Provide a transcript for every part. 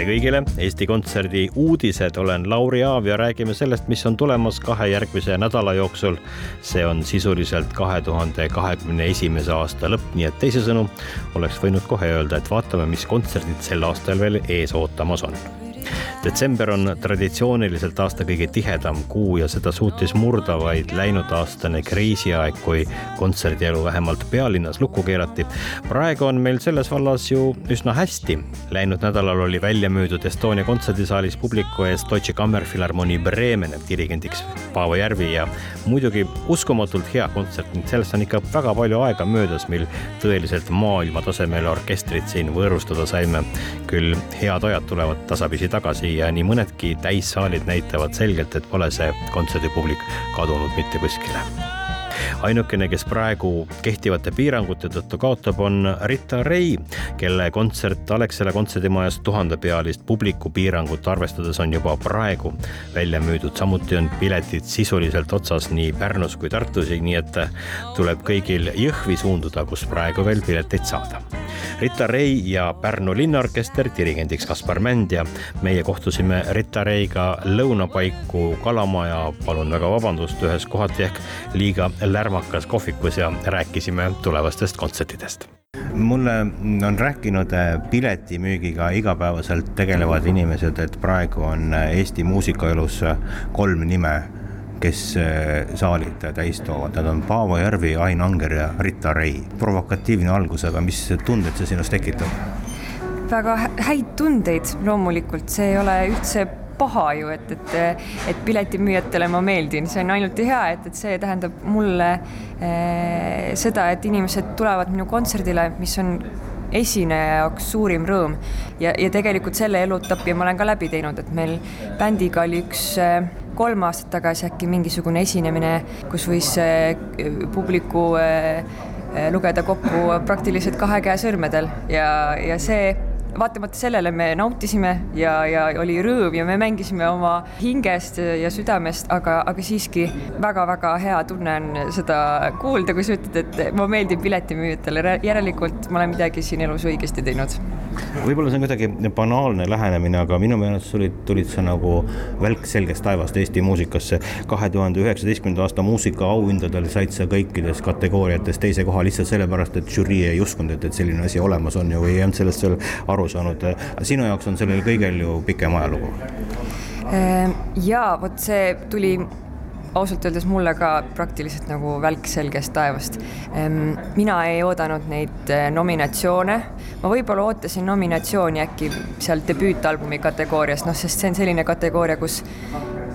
Tere kõigile, Eesti Kontserdi uudised, olen Lauri Aav ja räägime sellest, mis on tulemas kahe järgmise nädala jooksul. see on sisuliselt kahe tuhande kahekümne esimese aasta lõpp, nii et teisisõnu oleks võinud kohe öelda, et vaatame, mis kontserdid sel aastal veel ees ootamas on detsember on traditsiooniliselt aasta kõige tihedam kuu ja seda suutis murda vaid läinud aastane kriisiaeg, kui kontserdielu vähemalt pealinnas lukku keerati. praegu on meil selles vallas ju üsna hästi. Läinud nädalal oli välja müüdud Estonia kontserdisaalis publiku ees Deutsche Kammerfilharmonie Bremen dirigendiks Paavo Järvi ja muidugi uskumatult hea kontsert ning sellest on ikka väga palju aega möödas, mil tõeliselt maailmatasemel orkestrit siin võõrustada saime. küll head ajad tulevad tasapisi tagasi ja nii mõnedki täissaalid näitavad selgelt, et pole see kontserdipublik kadunud mitte kuskile ainukene, kes praegu kehtivate piirangute tõttu kaotab, on Rita Ray, kelle kontsert Alexela kontserdimajas tuhandepealist publikupiirangut arvestades on juba praegu välja müüdud. samuti on piletid sisuliselt otsas nii Pärnus kui Tartus, nii et tuleb kõigil Jõhvi suunduda, kus praegu veel pileteid saada. Rita Ray ja Pärnu linnaorkester, dirigendiks Kaspar Mänd ja meie kohtusime Rita Rayga lõunapaiku Kalamaja, palun väga vabandust, ühes kohati ehk liiga lärmakas kohvikus ja rääkisime tulevastest kontsertidest mulle on rääkinud äh, piletimüügiga igapäevaselt tegelevad inimesed, et praegu on äh, Eesti muusikaelus äh, kolm nime, kes saalid täis toovad, nad on Paavo Järvi, Ain Anger ja Rita Ray. provokatiivne algus, aga mis tunded see sinus tekitab? väga häid tundeid loomulikult, see ei ole üldse paha ju, et, et, et piletimüüjatele ma meeldin, see on ainult hea, et, et see tähendab mulle eh, seda, et inimesed tulevad minu kontserdile, mis on esineja jaoks suurim rõõm. Ja, ja tegelikult selle elutapi ma olen ka läbi teinud, et meil bändiga oli üks eh, kolm aastat tagasi äkki mingisugune esinemine, kus võis eh, publiku eh, lugeda kokku praktiliselt kahe käe sõrmedel. Ja, ja see vaatamata sellele me nautisime ja, ja oli rõõm ja me mängisime oma hingest ja südamest, aga, aga siiski väga-väga hea tunne on seda kuulda, kui sa ütled, et ma meeldin piletimüüjatele, järelikult ma olen midagi siin elus õigesti teinud. võib-olla see on kuidagi banaalne lähenemine, aga minu meelest tulid, tulid sa nagu välk selgest taevast Eesti muusikasse. kahe tuhande üheksateistkümnenda aasta muusikaauhindadel said sa kõikides kategooriates teise koha lihtsalt sellepärast, et žürii ei uskunud, et, et selline asi olemas on ju, või ei olnud sellest seal aru aru saanud. sinu jaoks on sellel kõigel ju pikem ajalugu. Ehm, ja vot see tuli ausalt öeldes mulle ka praktiliselt nagu välk selgest taevast. Ehm, mina ei oodanud neid eh, nominatsioone, ma võib-olla ootasin nominatsiooni äkki seal debüütalbumi kategoorias, noh, sest see on selline kategooria, kus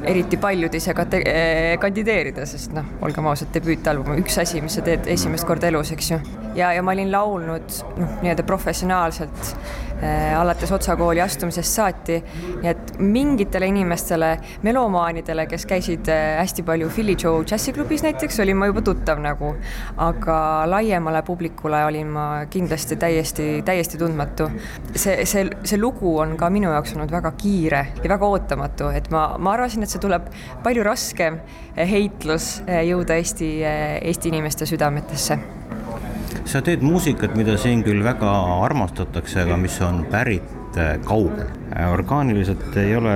eriti paljud ei saa kate-, eh, kandideerida, sest noh, olgem ausad, debüütalbum, üks asi, mis sa teed esimest korda elus, eks ju. Ja, ja ma olin laulnud noh, nii-öelda professionaalselt Äh, alates Otsa kooli astumisest saati. nii et mingitele inimestele, melomaanidele, kes käisid äh, hästi palju Philly Joe džässiklubis näiteks, olin ma juba tuttav nagu, aga laiemale publikule olin ma kindlasti täiesti, täiesti tundmatu. see, see, see lugu on ka minu jaoks olnud väga kiire ja väga ootamatu, et ma, ma arvasin, et see tuleb palju raskem heitlus äh, jõuda Eesti, Eesti inimeste südametesse sa teed muusikat, mida siin küll väga armastatakse, aga mis on pärit äh, kaugel. Äh, orgaaniliselt ei ole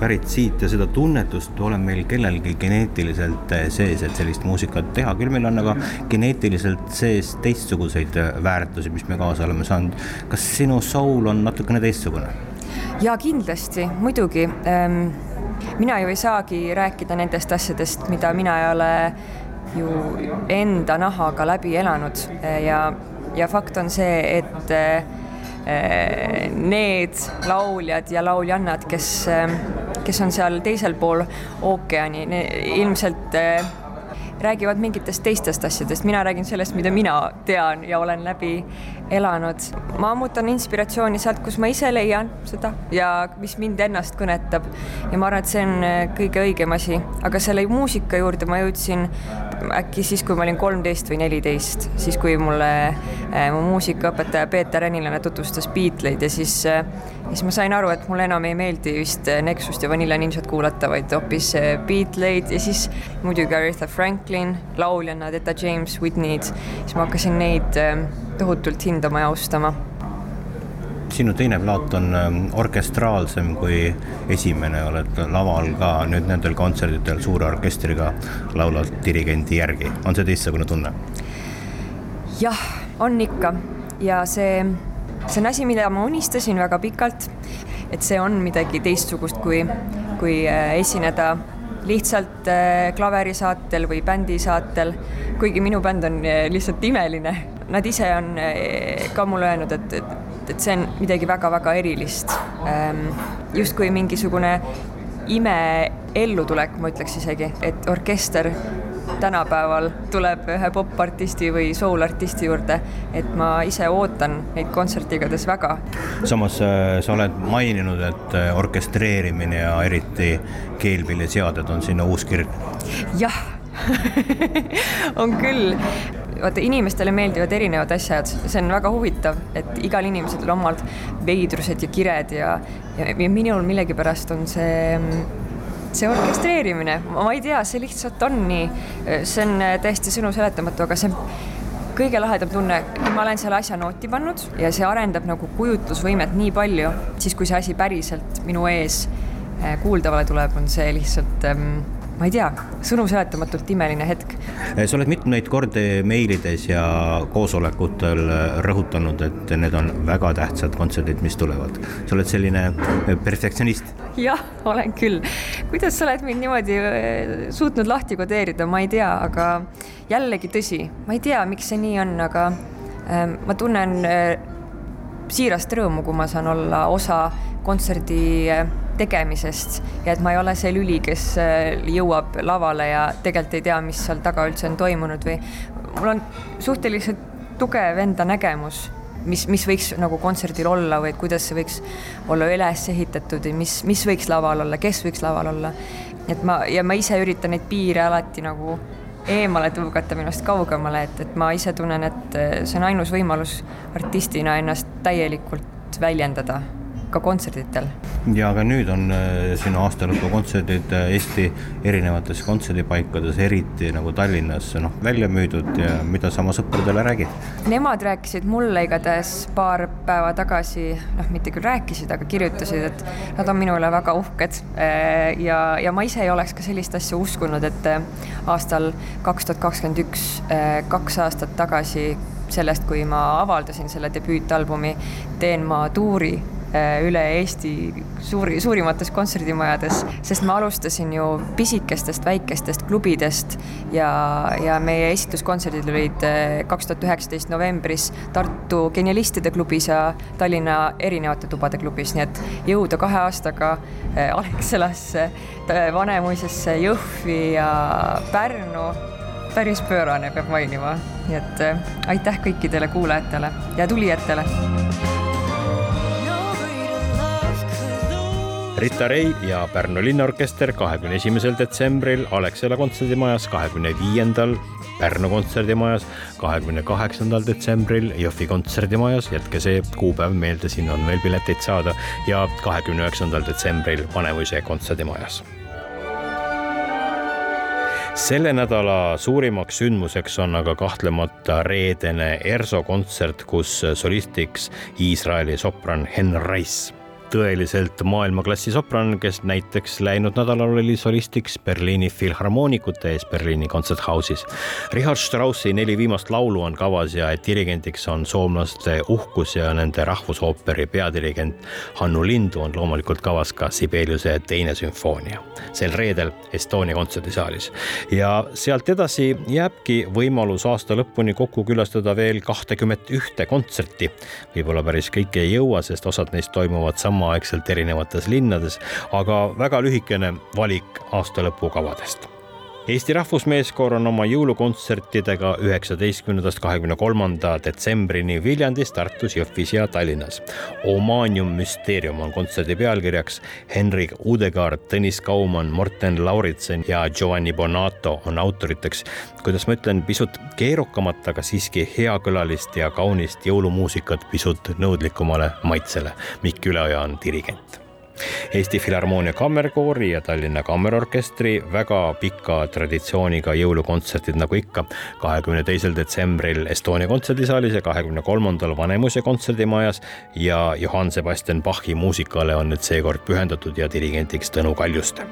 pärit siit ja seda tunnetust ole meil kellelgi geneetiliselt äh, sees, et sellist muusikat teha, küll meil on aga geneetiliselt sees teistsuguseid väärtusi, mis me kaasa oleme saanud. kas sinu soul on natukene teistsugune? ja kindlasti, muidugi ähm, mina ju ei saagi rääkida nendest asjadest, mida mina ei ole ju enda nahaga läbi elanud ja, ja fakt on see, et eh, need lauljad ja lauljannad, kes, kes on seal teisel pool ookeani, ilmselt eh, räägivad mingitest teistest asjadest, mina räägin sellest, mida mina tean ja olen läbi elanud. ma ammutan inspiratsiooni sealt, kus ma ise leian seda ja mis mind ennast kõnetab. ja ma arvan, et see on äh, kõige õigem asi, aga selle muusika juurde ma jõudsin äkki siis, kui ma olin kolmteist või neliteist, siis kui mulle äh, mu muusikaõpetaja Peeter Änilane tutvustas Beatleid ja siis äh, siis ma sain aru, et mulle enam ei meeldi vist Nexust ja Vanilla Ninjat kuulata, vaid hoopis Beatleid ja siis muidugi Aretha Franklin, lauljana Etta James, Whitney'd, siis ma hakkasin neid tohutult hindama ja austama. Sinu teine plaat on ähm, orkestraalsem kui esimene, oled laval ka nüüd nendel kontsertidel suure orkestriga laulad dirigendi järgi, on see teistsugune tunne? jah, on ikka. Ja see, see on asi, mida ma unistasin väga pikalt, et see on midagi teistsugust kui, kui äh, esineda lihtsalt äh, klaverisaatel või bändisaatel, kuigi minu bänd on äh, lihtsalt imeline. Nad ise on ka mulle öelnud, et, et, et see on midagi väga-väga erilist. Ehm, justkui mingisugune ime ellutulek, ma ütleks isegi, et orkester tänapäeval tuleb ühe popartisti või soulartisti juurde, et ma ise ootan neid kontserti igatahes väga. samas äh, sa oled maininud, et äh, orkestreerimine ja eriti keelpilliseaded on sinna uus kirg. jah on küll vaata, inimestele meeldivad erinevad asjad, see on väga huvitav, et igal inimesel on omad veidrused ja kired ja, ja, ja minul millegipärast on see see orkestreerimine, ma ei tea, see lihtsalt on nii, see on täiesti sõnu seletamatu, aga see kõige lahedam tunne, ma olen selle asja nooti pannud ja see arendab nagu kujutlusvõimet nii palju, siis kui see asi päriselt minu ees eh, kuuldavale tuleb, on see lihtsalt ähm, ma ei tea, sõnu seletamatult imeline hetk. Eh, sa oled mitmeid kordi meilides ja koosolekutel rõhutanud, et need on väga tähtsad kontserdid, mis tulevad. sa oled selline perfektsionist? jah, olen küll. kuidas sa oled mind niimoodi eh, suutnud lahti kodeerida, ma ei tea, aga jällegi tõsi, ma ei tea, miks see nii on, aga ma tunnen siirast rõõmu, kui ma saan olla osa kontserdi tegemisest ja et ma ei ole see lüli, kes äh, jõuab lavale ja tegelikult ei tea, mis seal taga üldse on toimunud või mul on suhteliselt tugev enda nägemus, mis, mis võiks nagu kontserdil olla või et kuidas see võiks olla üles ehitatud ja mis, mis võiks laval olla, kes võiks laval olla. et ma ja ma ise üritan neid piire alati nagu eemale tõugata minust kaugemale, et, et ma ise tunnen, et äh, see on ainus võimalus artistina ennast täielikult väljendada ka kontserditel. ja aga nüüd on äh, sinu aastalõpukontserdid äh, Eesti erinevates kontserdipaikades, eriti nagu Tallinnas, noh, välja müüdud ja mida sa oma sõpradele räägid? Nemad rääkisid mulle igatahes paar päeva tagasi, noh, mitte küll rääkisid, aga kirjutasid, et nad on minu üle väga uhked. Äh, ja, ja ma ise ei oleks ka sellist asja uskunud, et aastal kaks tuhat kakskümmend üks, kaks aastat tagasi sellest, kui ma avaldasin selle debüütalbumi, teen ma tuuri üle Eesti suuri, suurimates kontserdimajades, sest ma alustasin ju pisikestest väikestest klubidest ja, ja meie esituskontserdid olid äh, kaks tuhat üheksateist novembris Tartu Genialistide klubis ja Tallinna erinevate tubade klubis, nii et jõuda kahe aastaga äh, Alexelasse, Vanemuisesse, Jõhvi ja Pärnu päris pöörane, peab mainima. nii et aitäh kõikidele kuulajatele ja tulijatele Rita Ray ja Pärnu linnaorkester kahekümne esimesel detsembril Alexela kontserdimajas, kahekümne viiendal Pärnu kontserdimajas, kahekümne kaheksandal detsembril Jõhvi kontserdimajas, jätke see kuupäev meelde, siin on veel pileteid saada. Ja kahekümne üheksandal detsembril Vanemuise kontserdimajas. Selle nädala suurimaks sündmuseks on aga kahtlemata reedene ERSO kontsert, kus solistiks Iisraeli sopran Hen Rice tõeliselt maailmaklassi sopran, kes näiteks läinud nädalal oli solistiks Berliini filharmoonikute ees Berliini kontserthausis. Richard Straussi neli viimast laulu on kavas ja dirigendiks on soomlaste uhkus ja nende rahvusooperi peadirigent Hannu Lindu on loomulikult kavas ka Sibeliuse teine sümfoonia sel reedel Estonia kontserdisaalis. ja sealt edasi jääbki võimalus aasta lõpuni kokku külastada veel kahtekümmet ühte kontserti. võib-olla päris kõike ei jõua, sest osad neist toimuvad sama samaaegselt erinevates linnades, aga väga lühikene valik aastalõpu kavadest Eesti Rahvusmeeskoor on oma jõulukontsertidega üheksateistkümnendast kahekümne kolmanda detsembrini Viljandis, Tartus, Jõhvis ja Tallinnas. Omanium Mysterium on kontserdi pealkirjaks. Henrik Udegaard, Tõnis Kaumann, Morten Lauritsen ja Giovanni Bonato on autoriteks. kuidas ma ütlen, pisut keerukamat, aga siiski heakõlalist ja kaunist jõulumuusikat pisut nõudlikumale maitsele. Mikk Üleoja on dirigent Eesti Filharmoonia Kammerkoori ja Tallinna Kammerorkestri väga pika traditsiooniga jõulukontserdid, nagu ikka, kahekümne teisel detsembril Estonia kontserdisaalis ja kahekümne kolmandal Vanemuise kontserdimajas. Ja Johann Sebastian Bachi muusikale on nüüd seekord pühendatud ja dirigendiks Tõnu Kaljuste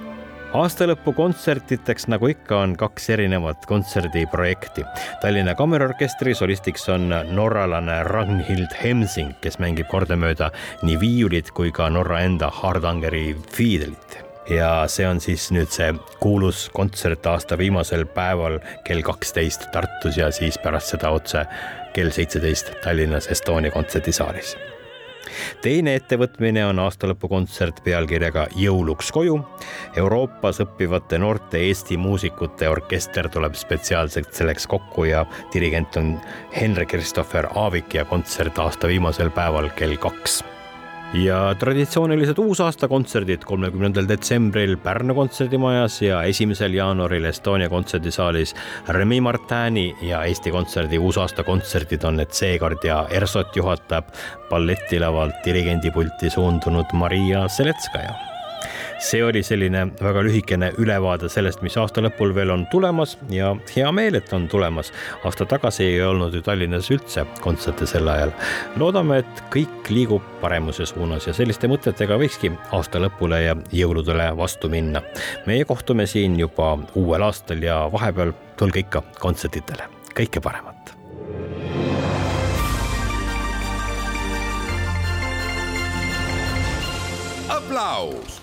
aastalõpu kontsertideks, nagu ikka, on kaks erinevat kontserdiprojekti. Tallinna Kammerorkestri solistiks on norralane Ragnhild Hemsing, kes mängib kordamööda nii viiulit kui ka Norra enda Hardangeri fiidelit ja see on siis nüüd see kuulus kontsert aasta viimasel päeval kell kaksteist Tartus ja siis pärast seda otse kell seitseteist Tallinnas Estonia kontserdisaalis teine ettevõtmine on aastalõpukontsert pealkirjaga Jõuluks koju. Euroopas õppivate noorte Eesti muusikute orkester tuleb spetsiaalselt selleks kokku ja dirigent on Henrik Christopher Aavik ja kontsert aasta viimasel päeval kell kaks ja traditsioonilised uusaastakontserdid. kolmekümnendal detsembril Pärnu kontserdimajas ja esimesel jaanuaril Estonia kontserdisaalis Remi Martini ja Eesti Kontserdi uusaastakontserdid on need seekord ja ERSO-t juhatab balletilavalt dirigendipulti suundunud Maria Seletskaja see oli selline väga lühikene ülevaade sellest, mis aasta lõpul veel on tulemas ja hea meel, et on tulemas. aasta tagasi ei olnud ju Tallinnas üldse kontserte sel ajal. loodame, et kõik liigub paremuse suunas ja selliste mõtetega võikski aasta lõpule ja jõuludele vastu minna. meie kohtume siin juba uuel aastal ja vahepeal tulge ikka kontsertidele, kõike paremat. aplaus